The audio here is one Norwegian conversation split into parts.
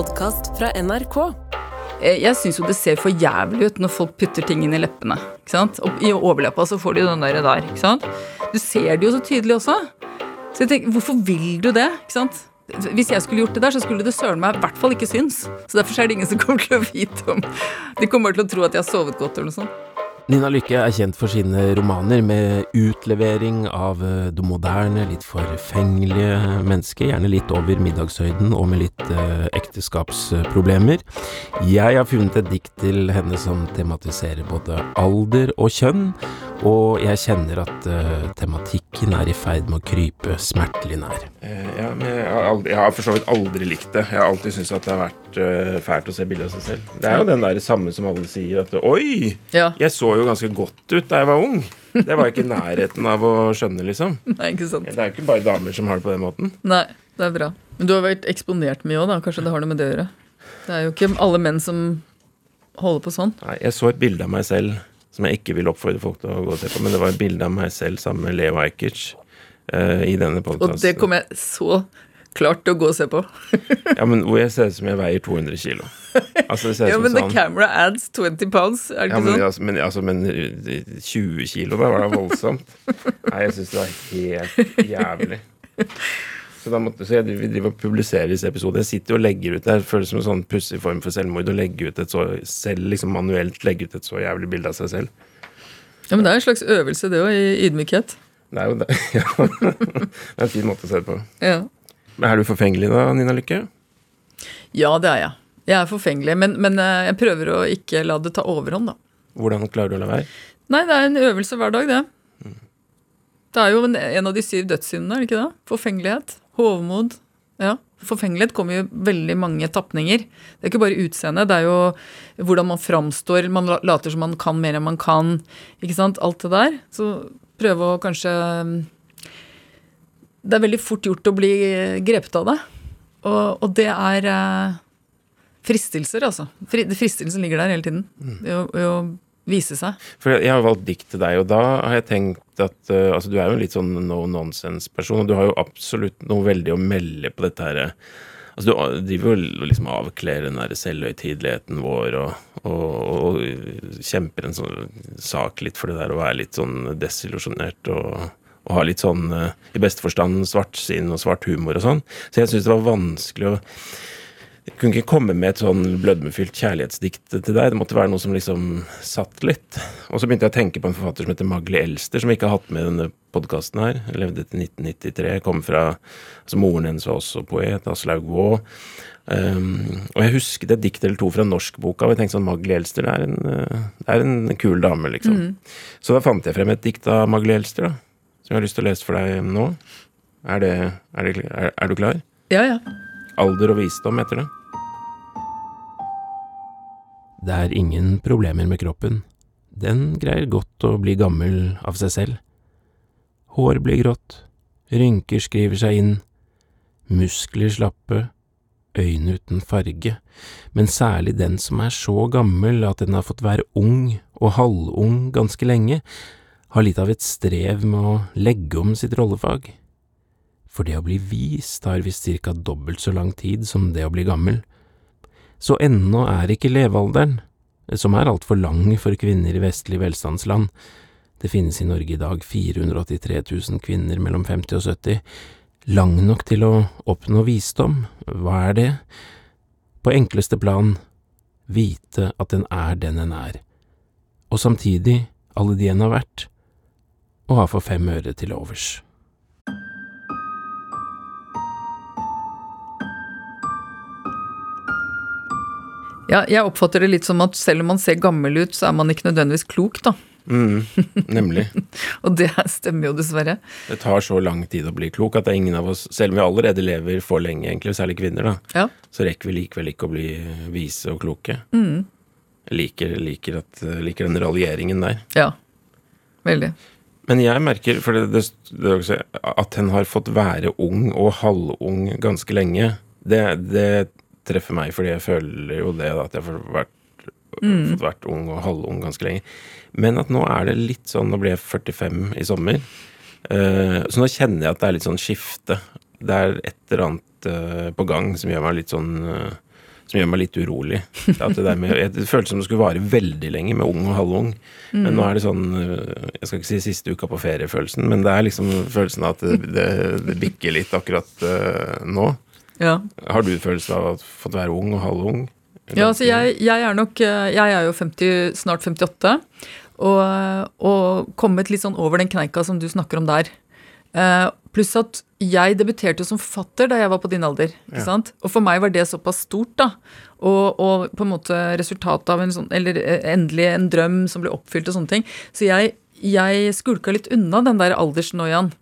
podkast fra NRK. Eh, Jeg syns jo det ser for jævlig ut når folk putter ting inn i leppene. ikke sant? Og I overleppa så får de den der, der. ikke sant? Du ser det jo så tydelig også. Så jeg tenker, hvorfor vil du det? ikke sant? Hvis jeg skulle gjort det der, så skulle det søren meg i hvert fall ikke syns. Så derfor er det ingen som kommer til å vite om De kommer til å tro at jeg har sovet godt eller noe sånt. Nina Lykke er kjent for sine romaner med utlevering av eh, det moderne, litt forfengelige mennesket, gjerne litt over middagshøyden og med litt eh, ekteskapsproblemer. Jeg har funnet et dikt til henne som tematiserer både alder og kjønn, og jeg kjenner at uh, tematikken er i ferd med å krype smertelig nær. Ja, men jeg har, aldri, jeg har for så vidt aldri likt det. Jeg har alltid syntes at det har vært uh, fælt å se bilde av seg selv. Det er jo den der samme som alle sier, at oi, Ja, jeg så jo ganske godt ut da jeg var ung. Det var ikke i nærheten av å skjønne, liksom. nei, ikke sant. Det er jo ikke bare damer som har det på den måten. Nei, det er bra. Men du har vært eksponert mye òg, da. Kanskje det har noe med det å gjøre. Det er jo ikke alle menn som holder på sånn. Nei, jeg så et bilde av meg selv som jeg ikke vil oppfordre folk til å gå og se på, men det var et bilde av meg selv sammen med Leo Ajkic uh, i denne Og det kommer jeg så klart til å gå og se på. Ja, men hvor jeg ser ut som jeg veier 200 kilo. Altså, det ser ut Ja, men the sånn camera adds 20 pounds, er det Ja, ikke men, sånn? altså, men, altså, men eh, 20 kilo, da var det voldsomt. Nei, jeg syns det var helt jævlig. Så, måtte, så jeg, vi driver og publiserer disse episodene. Jeg sitter og legger ut det føles som en sånn pussig form for selvmord å legge ut et så selv, liksom manuelt legge ut et så jævlig bilde av seg selv. Ja, men det er en slags øvelse, det òg, i ydmykhet. Det er jo det. Ja. Det er en fin måte å se det på. Ja. Men er du forfengelig da, Nina Lykke? ja, det er jeg. Jeg er forfengelig, men, men eh, jeg prøver å ikke la det ta overhånd, da. Hvordan klarer du å la være? Nei, det er en øvelse hver dag, det. Det er jo en, en av de syv dødssyndene, er det ikke det? Forfengelighet. Hovmod. Ja. Forfengelighet kommer jo veldig mange tapninger. Det er ikke bare utseende, det er jo hvordan man framstår. Man later som man kan mer enn man kan. Ikke sant? Alt det der. Så prøve å kanskje Det er veldig fort gjort å bli grepet av det. Og, og det er eh, fristelser, altså. Fri, fristelsen ligger der hele tiden. Det å, jo å vise seg. For jeg har valgt dikt til deg, og da har jeg tenkt at uh, Altså, du er jo en litt sånn no nonsense-person, og du har jo absolutt noe veldig å melde på dette her eh, Altså, du driver jo liksom avkler den der selvhøytideligheten vår og, og, og kjemper en sånn sak litt for det der å være litt sånn desillusjonert og, og ha litt sånn, eh, i beste forstand, svartsinn og svart humor og sånn. Så jeg syns det var vanskelig å jeg kunne ikke komme med et sånn blødmefylt kjærlighetsdikt til deg. Det måtte være noe som liksom satt litt. Og så begynte jeg å tenke på en forfatter som heter Magli Elster, som vi ikke har hatt med i denne podkasten her. Jeg Levde til 1993. Kom fra altså Moren hennes var også poet. Aslaug Vaa. Um, og jeg husket et dikt eller to fra norskboka, og jeg tenkte sånn Magli Elster det er en, uh, det er en kul dame, liksom. Så da fant jeg frem et dikt av Magli Elster, da. Som jeg har lyst til å lese for deg nå. Er, det, er, det, er, er du klar? Ja, ja. Alder og visdom heter det. Det er ingen problemer med kroppen. Den greier godt å bli gammel av seg selv. Hår blir grått, rynker skriver seg inn, muskler slappe, øyne uten farge, men særlig den som er så gammel at den har fått være ung og halvung ganske lenge, har litt av et strev med å legge om sitt rollefag. For det å bli vis tar visst cirka dobbelt så lang tid som det å bli gammel så ennå er ikke levealderen, som er altfor lang for kvinner i vestlige velstandsland, det finnes i Norge i dag 483 000 kvinner mellom 50 og 70, lang nok til å oppnå visdom, hva er det? På enkleste plan, vite at den er den en er, og samtidig alle de en har vært, og ha for fem øre til overs. Ja, jeg oppfatter det litt som at selv om man ser gammel ut, så er man ikke nødvendigvis klok, da. Mm, nemlig. Og det stemmer jo dessverre. Det tar så lang tid å bli klok at det er ingen av oss, selv om vi allerede lever for lenge, egentlig, særlig kvinner, da, Ja. så rekker vi likevel ikke å bli vise og kloke. Mm. Jeg liker, liker, at, liker den raljeringen der. Ja. Veldig. Men jeg merker for det, det, det også, at hen har fått være ung og halvung ganske lenge. Det, det treffer meg, fordi jeg føler jo det, da, at jeg har vært, fått vært ung og halvung ganske lenge. Men at nå er det litt sånn Nå blir jeg 45 i sommer. Uh, så nå kjenner jeg at det er litt sånn skifte. Det er et eller annet uh, på gang som gjør meg litt sånn uh, som gjør meg litt urolig. At det, der med, det føltes som det skulle vare veldig lenge med ung og halvung. Mm. Men nå er det sånn Jeg skal ikke si siste uka på ferie-følelsen, men det er liksom følelsen av at det, det, det bikker litt akkurat nå. Ja. Har du følelsen av å ha fått være ung og halvung? Ja, altså jeg, jeg, er nok øh, Jeg er jo 50, snart 58, og, og kommet litt sånn over den kneika som du snakker om der. Uh, pluss at jeg debuterte som forfatter da jeg var på din alder. ikke ja. sant? Og for meg var det såpass stort, da. Og, og, på en måte resultatet av en sånn Eller eh, endelig en drøm som ble oppfylt og sånne ting. Så jeg, jeg skulka litt unna den der aldersnoiaen,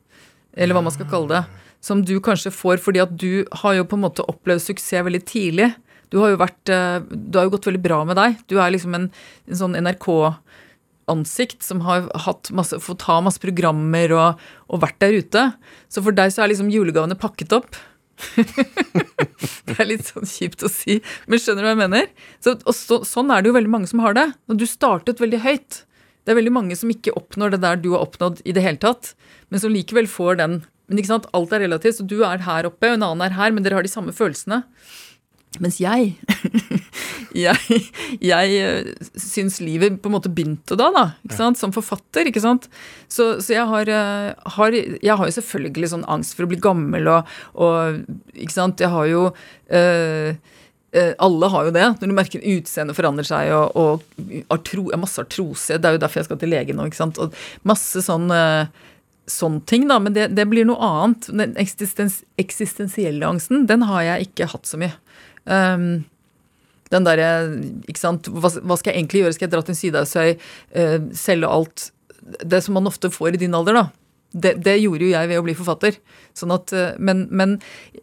eller hva man skal kalle det. Som du kanskje får fordi at du har jo på en måte opplevd suksess veldig tidlig. Du har jo vært eh, Du har jo gått veldig bra med deg. Du er liksom en, en sånn NRK ansikt som har masse, fått ha masse programmer og, og, vært der ute. Så for deg så er liksom julegavene pakket opp. det er litt sånn kjipt å si, men skjønner du hva jeg mener? Så, og så, sånn er det jo veldig mange som har det. Når du startet veldig høyt. Det er veldig mange som ikke oppnår det der du har oppnådd i det hele tatt, men som likevel får den. Men ikke sant, alt er relativt, så du er her oppe, og en annen er her, men dere har de samme følelsene. Mens jeg Jeg, jeg eh, syns livet på en måte begynte da, da. ikke sant? Som forfatter. ikke sant? Så, så jeg, har, eh, har, jeg har jo selvfølgelig sånn angst for å bli gammel og, og ikke sant? Jeg har jo øh, alle har jo det. Når du merker utseendet forandrer seg, og, og artro, masse artrose. Det er jo derfor jeg skal til lege nå. ikke sant? Og masse sånn sånne ting, da. Men det, det blir noe annet. Den eksistens, eksistensielle angsten, den har jeg ikke hatt så mye. Um, den derre Ikke sant. Hva, hva, skal jeg egentlig gjøre? Skal jeg dra til en Sydhavsøy, uh, selge alt Det som man ofte får i din alder, da. Det, det, gjorde jo jeg ved å bli forfatter. Sånn at, uh, men, men,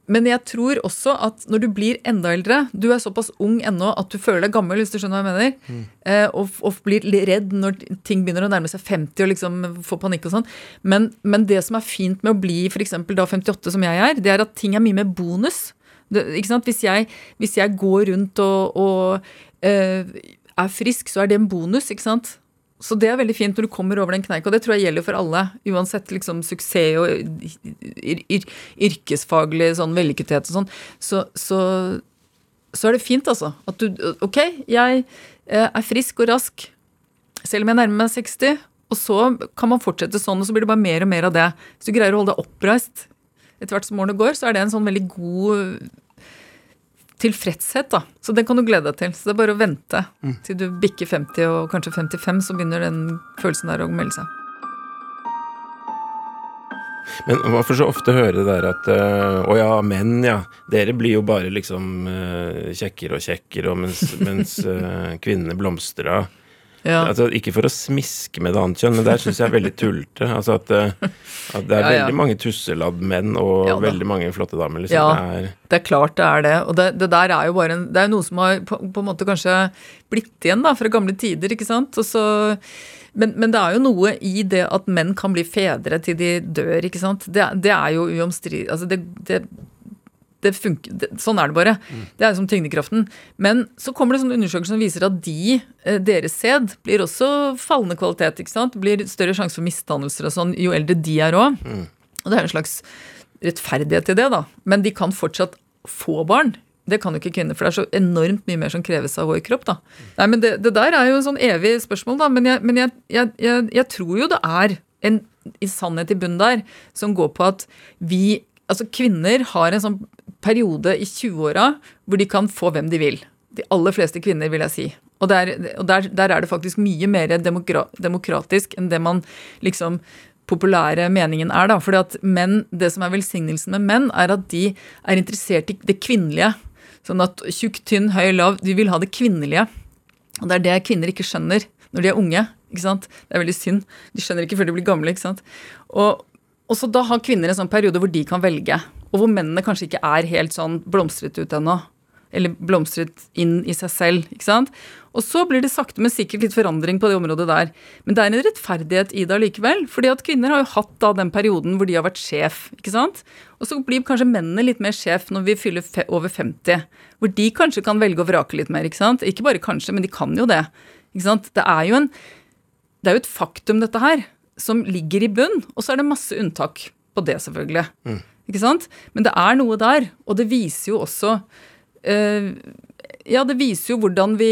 men, jeg tror også at når du blir enda eldre Du er såpass ung ennå at du føler deg gammel, hvis du skjønner hva jeg mener. Mm. Uh, og, og, blir redd når ting begynner å nærme seg 50 og liksom få panikk og sånn. Men, men, det som er fint med å bli f.eks. da 58, som jeg er, det er at ting er mye mer bonus. Hvis jeg, hvis, jeg, går rundt og, og uh, er frisk, så er det en bonus, ikke sant? Så det er veldig fint når du kommer over den kneika, og det tror jeg gjelder for alle. Uansett liksom suksess og yr, yr, yrkesfaglig sånn vellykkethet og sånn. Så, så, så, er det fint, altså. At du Ok, jeg eh, er frisk og rask selv om jeg nærmer meg 60. Og så kan man fortsette sånn, og så blir det bare mer og mer av det. Hvis du greier å holde deg oppreist etter hvert som årene går, så er det en sånn veldig god tilfredshet, da. Så den kan du glede deg til. Så det er bare å vente mm. til du bikker 50 og kanskje 55, så begynner den følelsen der å melde seg. Men hvorfor så ofte høre det der at øh, Å ja, menn, ja. Dere blir jo bare liksom øh, kjekkere og kjekkere, mens, mens øh, kvinnene blomstrer av. Ja. Altså, ikke for å smiske med det annet kjønn, men der syns jeg er veldig tullete. Altså at, eh, at, det er ja, ja. veldig mange tusseladd menn og veldig mange flotte damer. Liksom. Ja, det er, det er, klart det er det. Og det, det der er jo bare en, Det er noe som har på, på, en måte kanskje blitt igjen da, fra gamle tider, ikke sant. Og så, men, men, det er jo noe i det at menn kan bli fedre til de dør, ikke sant. Det, det er jo uomstridelig altså det, det, det funker, det, sånn er det bare. Mm. Det er som tyngdekraften. Men så kommer det sånne undersøkelser som viser at de, eh, deres sæd blir også fallende kvalitet. ikke sant? Blir større sjanse for misdannelser og sånn jo eldre de er òg. Mm. Og det er en slags rettferdighet i det, da. Men de kan fortsatt få barn. Det kan jo ikke kvinner, for det er så enormt mye mer som kreves av vår kropp. da. Nei, men Det, det der er jo en sånn evig spørsmål, da. Men jeg, men jeg, jeg, jeg tror jo det er en i sannhet i bunnen der som går på at vi Altså, kvinner har en sånn periode i 20-åra hvor de kan få hvem de vil. De aller fleste kvinner, vil jeg si. Og, der, og der, der, er det faktisk mye mer demokratisk enn det man liksom populære meningen er. da, fordi at menn, Det som er velsignelsen med menn, er at de er interessert i det kvinnelige. Sånn at tjukk, tynn, høy, lav De vil ha det kvinnelige. Og det er det kvinner ikke skjønner når de er unge. ikke sant? Det er veldig synd. De skjønner ikke før de blir gamle. ikke sant? Og, og så da har kvinner en sånn periode hvor de kan velge og hvor mennene kanskje ikke er helt sånn blomstret ut ennå. Eller blomstret inn i seg selv. ikke sant? Og så blir det sakte, men sikkert litt forandring på det området der. Men det er en rettferdighet i det allikevel. fordi at kvinner har jo hatt da den perioden hvor de har vært sjef. ikke sant? Og så blir kanskje mennene litt mer sjef når vi fyller over 50. Hvor de kanskje kan velge å vrake litt mer. Ikke sant? Ikke bare kanskje, men de kan jo det. ikke sant? Det er jo en det er jo et faktum, dette her, som ligger i bunn. Og så er det masse unntak på det, selvfølgelig. Mm. Ikke sant? Men det er noe der, og det viser jo også eh, ja, det viser jo hvordan vi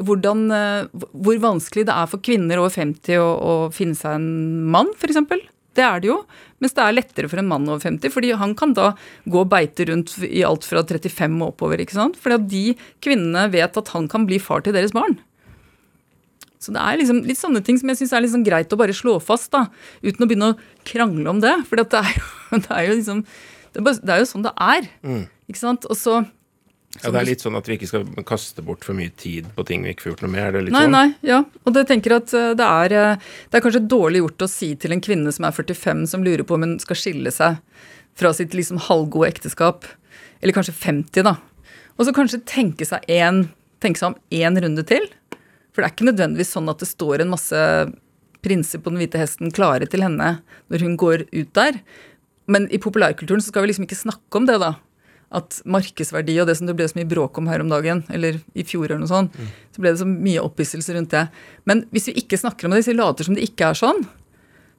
hvordan, eh, Hvor vanskelig det er for kvinner over 50 å, å finne seg en mann, f.eks. Det er det jo. Mens det er lettere for en mann over 50, fordi han kan da gå og beite rundt i alt fra 35 og oppover. ikke sant? Fordi at de kvinnene vet at han kan bli far til deres barn. Så det er liksom litt sånne ting som jeg syns er liksom greit å bare slå fast, da, uten å begynne å krangle om det. For det, det, er jo liksom det er, bare, det er, jo sånn det er. Mm. Ikke sant? Og så ja, Det er litt sånn at vi ikke skal kaste bort for mye tid på ting vi ikke får gjort noe med? er det litt nei, sånn? Nei, ja. Og det tenker at eh, det er, eh, det er kanskje dårlig gjort å si til en kvinne som er 45, som lurer på om hun skal skille seg fra sitt liksom halvgode ekteskap, eller kanskje 50, da. Og så kanskje tenke seg, en, tenke seg om én runde til. For det er ikke nødvendigvis sånn at det står en masse prinser på den hvite hesten klare til henne når hun går ut der. Men i populærkulturen så skal vi liksom ikke snakke om det, da at markedsverdi og det som det ble så mye bråk om her om dagen, eller i fjor eller noe sånt, mm. så ble det så mye opphisselse rundt det. Men hvis vi ikke snakker om det, hvis vi later som det ikke er sånn,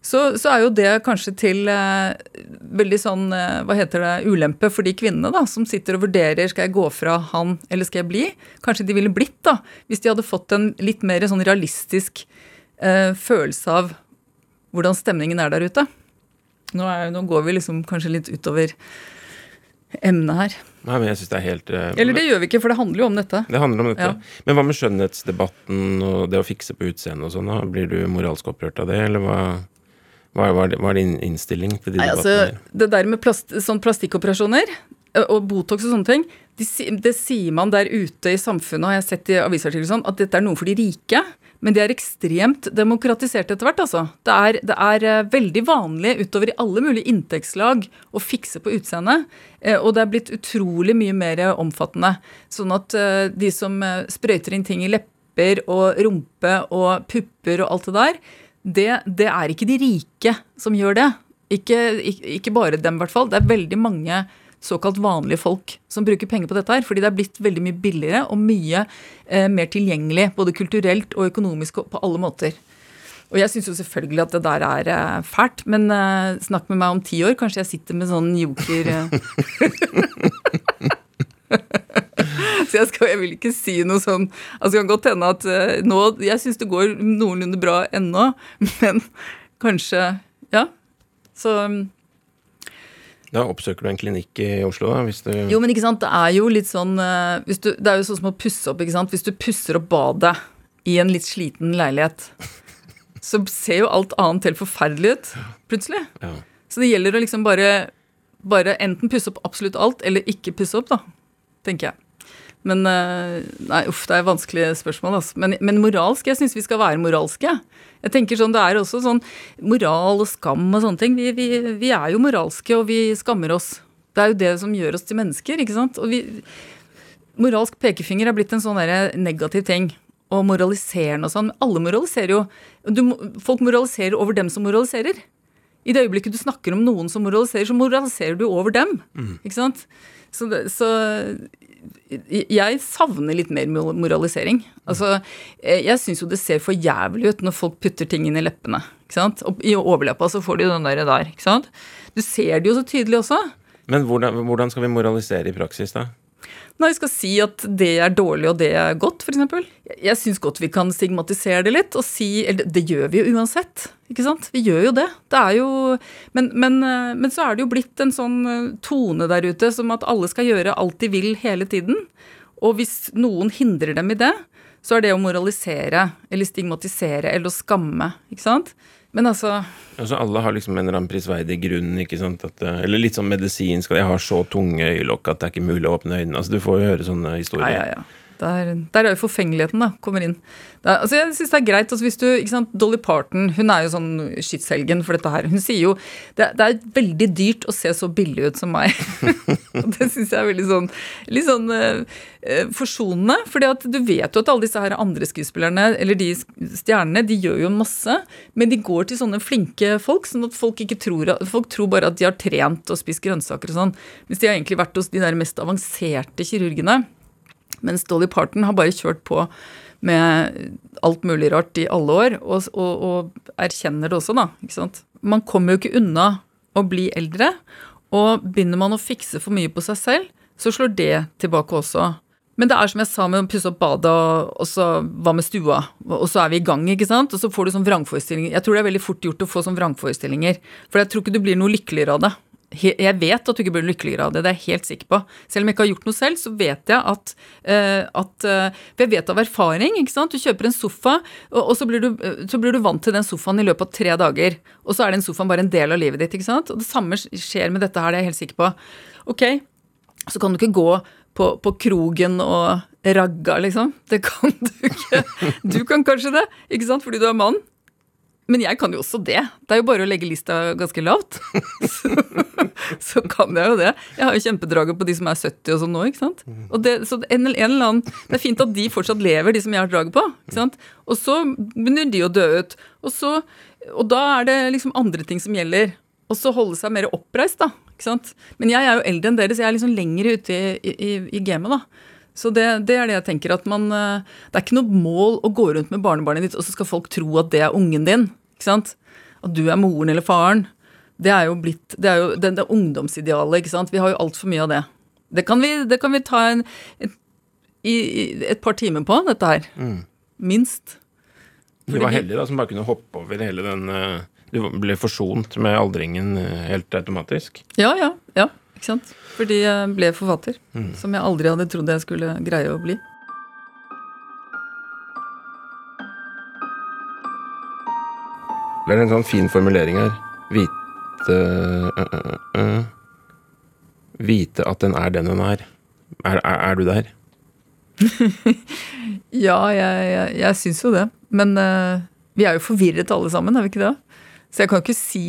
så, så er jo det kanskje til eh, veldig sånn, eh, hva heter det, ulempe for de kvinnene da, som sitter og vurderer skal jeg gå fra han eller skal jeg bli. Kanskje de ville blitt, da, hvis de hadde fått en litt mer sånn realistisk eh, følelse av hvordan stemningen er der ute. Nå, er, nå går vi liksom kanskje litt utover emnet her. Nei, men jeg synes det er helt uh, Eller det gjør vi ikke, for det handler jo om dette. Det handler om dette. Ja. Men hva med skjønnhetsdebatten og det å fikse på utseendet og sånn? Blir du moralsk opprørt av det, eller hva, hva, hva, hva er din innstilling til de Nei, debattene? Altså, det der med plast, sånn plastikkoperasjoner og Botox og sånne ting, det, det sier man der ute i samfunnet, og jeg har sett i avisartikler sånn, at dette er noe for de rike. Men de er ekstremt demokratisert etter hvert, altså. Det er, det er uh, veldig vanlig utover i alle mulige inntektslag å fikse på utseendet. Uh, og det er blitt utrolig mye mer omfattende. Sånn at uh, de som sprøyter inn ting i lepper og rumpe og pupper og alt det der, det, det er ikke de rike som gjør det. Ikke, ikke bare dem, i hvert fall. Det er veldig mange såkalt vanlige folk som bruker penger på dette her. Fordi det er blitt veldig mye billigere og mye eh, mer tilgjengelig, både kulturelt og økonomisk og på alle måter. Og jeg syns jo selvfølgelig at det der er eh, fælt, men eh, snakk med meg om ti år, kanskje jeg sitter med sånn joker eh. Så jeg, skal, jeg, vil ikke si noe sånn Altså det kan godt hende at uh, nå Jeg syns det går noenlunde bra ennå, men kanskje Ja. Så da oppsøker du en klinikk i Oslo, da? Hvis du jo, men ikke sant, det er jo litt sånn uh, du, Det er jo sånn som å pusse opp, ikke sant. Hvis du pusser opp badet i en litt sliten leilighet, så ser jo alt annet helt forferdelig ut plutselig. Ja. Så det gjelder å liksom bare, bare enten pusse opp absolutt alt, eller ikke pusse opp, da. Tenker jeg. Men uh, Nei, uff, det er vanskelige spørsmål, altså. Men, men moralsk, jeg syns vi skal være moralske. Jeg tenker sånn, Det er også sånn moral og skam og sånne ting. Vi, vi, vi, er jo moralske, og vi skammer oss. Det er jo det som gjør oss til mennesker. ikke sant? Og vi, Moralsk pekefinger er blitt en sånn negativ ting. Og moraliserende og sånn. Alle moraliserer jo. Du, folk moraliserer over dem som moraliserer. I det øyeblikket du snakker om noen som moraliserer, så moraliserer du over dem. Mm. ikke sant? Så, så, jeg savner litt mer moralisering. Altså, eh, jeg syns jo det ser for jævlig ut når folk putter ting inn i leppene. ikke sant? Og I overleppa så får de den der, der. ikke sant? Du ser det jo så tydelig også. Men hvordan, hvordan skal vi moralisere i praksis, da? Når vi skal si at det er dårlig og det er godt, f.eks. Jeg syns godt vi kan stigmatisere det litt og si Eller det gjør vi jo uansett. Ikke sant? Vi gjør jo det. Det er jo men, men, eh, men så er det jo blitt en sånn eh, tone der ute som at alle skal gjøre alt de vil hele tiden. Og hvis noen hindrer dem i det, så er det å moralisere eller stigmatisere eller å skamme. ikke sant? Men altså Altså Alle har liksom en eller annen prisverdig grunn, ikke sant? At, eh, eller litt sånn medisinsk. Jeg har så tunge øyelokk at det er ikke mulig å åpne øynene. Altså Du får jo høre sånne historier. Ja, ja, ja. Der, der er jo forfengeligheten, da, kommer inn. Er, altså jeg synes det er greit, altså hvis du, ikke sant, Dolly Parton hun er jo sånn skytshelgen for dette her. Hun sier jo det, det er veldig dyrt å se så billig ut som meg. det syns jeg er veldig sånn, litt sånn uh, forsonende. fordi at du vet jo at alle disse her andre skuespillerne, eller de stjernene, de gjør jo masse. Men de går til sånne flinke folk, sånn at folk ikke tror Folk tror bare at de har trent og spist grønnsaker og sånn. Hvis de har egentlig vært hos de der mest avanserte kirurgene. Mens Dolly Parton har bare kjørt på med alt mulig rart i alle år, og, og, og erkjenner det også, da. ikke sant? Man kommer jo ikke unna å bli eldre, og begynner man å fikse for mye på seg selv, så slår det tilbake også. Men det er som jeg sa med å pusse opp badet, og, så hva med stua? Og så er vi i gang, ikke sant? Og så får du sånn vrangforestillinger. Jeg tror det er veldig fort gjort å få sånn vrangforestillinger. For jeg tror ikke du blir noe lykkeligere av det. Jeg vet at du ikke blir lykkeligere av det, det er jeg helt sikker på. Selv om jeg ikke har gjort noe selv, så vet jeg at, eh, at eh, jeg vet av erfaring, ikke sant. Du kjøper en sofa, og, så, blir du, så blir du vant til den sofaen i løpet av tre dager. Og så er den sofaen bare en del av livet ditt, ikke sant. Og det samme skjer med dette her, det er jeg helt sikker på. Ok, så kan du ikke gå på, på krogen og ragga, liksom. Det kan du ikke. Du kan kanskje det, ikke sant, fordi du er mann. Men jeg kan jo også det. Det er jo bare å legge lista ganske lavt. Så, så kan jeg jo det. Jeg har jo kjempedraget på de som er 70 og sånn nå, ikke sant. Og det, så en, en eller annen, det er fint at de fortsatt lever, de som jeg har draget på. ikke sant? Og så begynner de å dø ut. Og, så, og da er det liksom andre ting som gjelder. Og så holde seg mer oppreist, da. ikke sant? Men jeg er jo eldre enn dere, så jeg er liksom lenger ute i, i, i gamet, da. Så det, det er det jeg tenker at man eh, Det er ikke noe mål å gå rundt med barnebarnet ditt, og så skal folk tro at det er ungen din. Ikke sant? At du er moren eller faren. Det er jo blitt Det er jo det, det ungdomsidealet, ikke sant. Vi har jo altfor mye av det. Det kan vi, det kan vi ta en, et, i, i et par timer på, dette her. Minst. Du var heldig da, som bare kunne hoppe over hele den eh, Du ble forsont med aldringen eh, helt automatisk. Ja, ja. ja, ikke sant. Fordi jeg ble forfatter. Som jeg aldri hadde trodd jeg skulle greie å bli. Det er en sånn fin formulering her. Vite øh, øh, øh. Vite at den er den den er. Er, er, er du der? Ja, jeg, jeg, jeg syns jo det. Men vi er jo forvirret alle sammen, er vi ikke det? Så jeg kan ikke si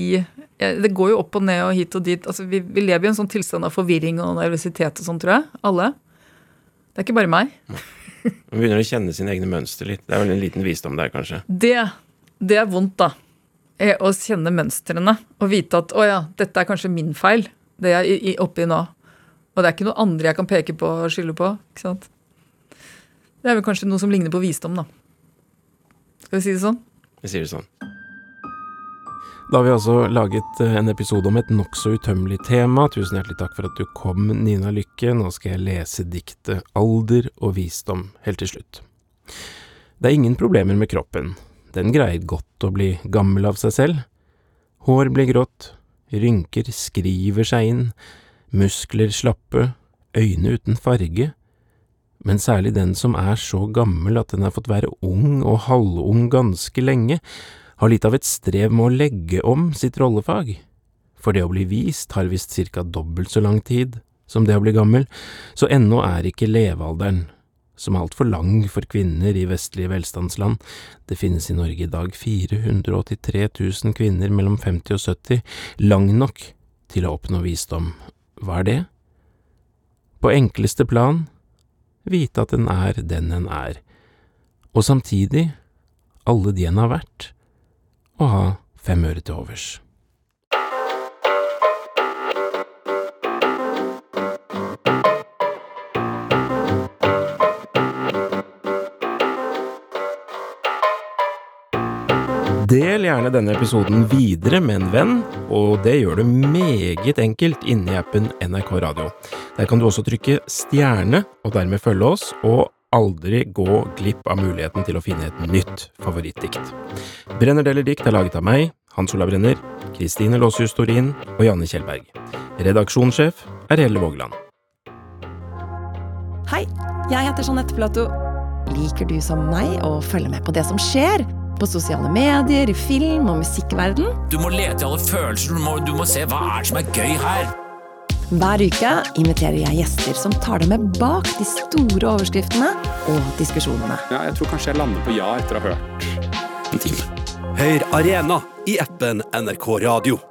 Det går jo opp og ned og hit og dit. Altså, vi, vi lever i en sånn tilstand av forvirring og nervøsitet og sånn, tror jeg. Alle. Det er ikke bare meg. Man begynner å kjenne sine egne mønster litt. Det er vel en liten visdom der, kanskje. Det, det er vondt, da. Eh, Å kjenne mønstrene og vite at å ja, dette er kanskje min feil, det jeg er i- i- oppe i nå. Og det er ikke noe andre jeg kan peke på og skylde på. ikke sant? Det er vel kanskje noe som ligner på visdom, da. Skal vi si det sånn? Vi sier det sånn. Da har vi altså laget eh, en episode om et nokså utømmelig tema. Tusen hjertelig takk for at du kom, Nina Lykke. Nå skal jeg lese diktet Alder og visdom helt til slutt. Det er ingen problemer med kroppen. Den greier godt å bli gammel av seg selv. Hår blir grått, rynker skriver seg inn, muskler slappe, øyne uten farge. Men særlig den som er så gammel at den har fått være ung og halvung ganske lenge, har litt av et strev med å legge om sitt rollefag. For det å bli vist har visst cirka dobbelt så lang tid som det å bli gammel, så ennå er ikke levealderen, som er altfor lang for kvinner i vestlige velstandsland, det finnes i Norge i dag 483 000 kvinner mellom 50 og 70, lang nok til å oppnå visdom. Hva er det? På enkleste plan vite at en er den en er, og samtidig alle de en har vært, og ha fem øre til overs. Del gjerne denne episoden videre med en venn, og det gjør du meget enkelt inni appen NRK Radio. Der kan du også trykke stjerne og dermed følge oss, og aldri gå glipp av muligheten til å finne et nytt favorittdikt. Brenner deler dikt er laget av meg, Hans Olav Brenner, Kristine Låshus Torin og Janne Kjellberg. Redaksjonssjef er Helle Vågeland. Hei, jeg heter Jeanette Platou. Liker du som meg å følge med på det som skjer? På sosiale medier, i film- og musikkverden? Du må lete i alle følelser, du må, du må se hva er det som er gøy her. Hver uke inviterer jeg gjester som tar deg med bak de store overskriftene og diskusjonene. Ja, jeg tror kanskje jeg lander på ja etter å ha hørt en time. Hør Arena i appen NRK Radio.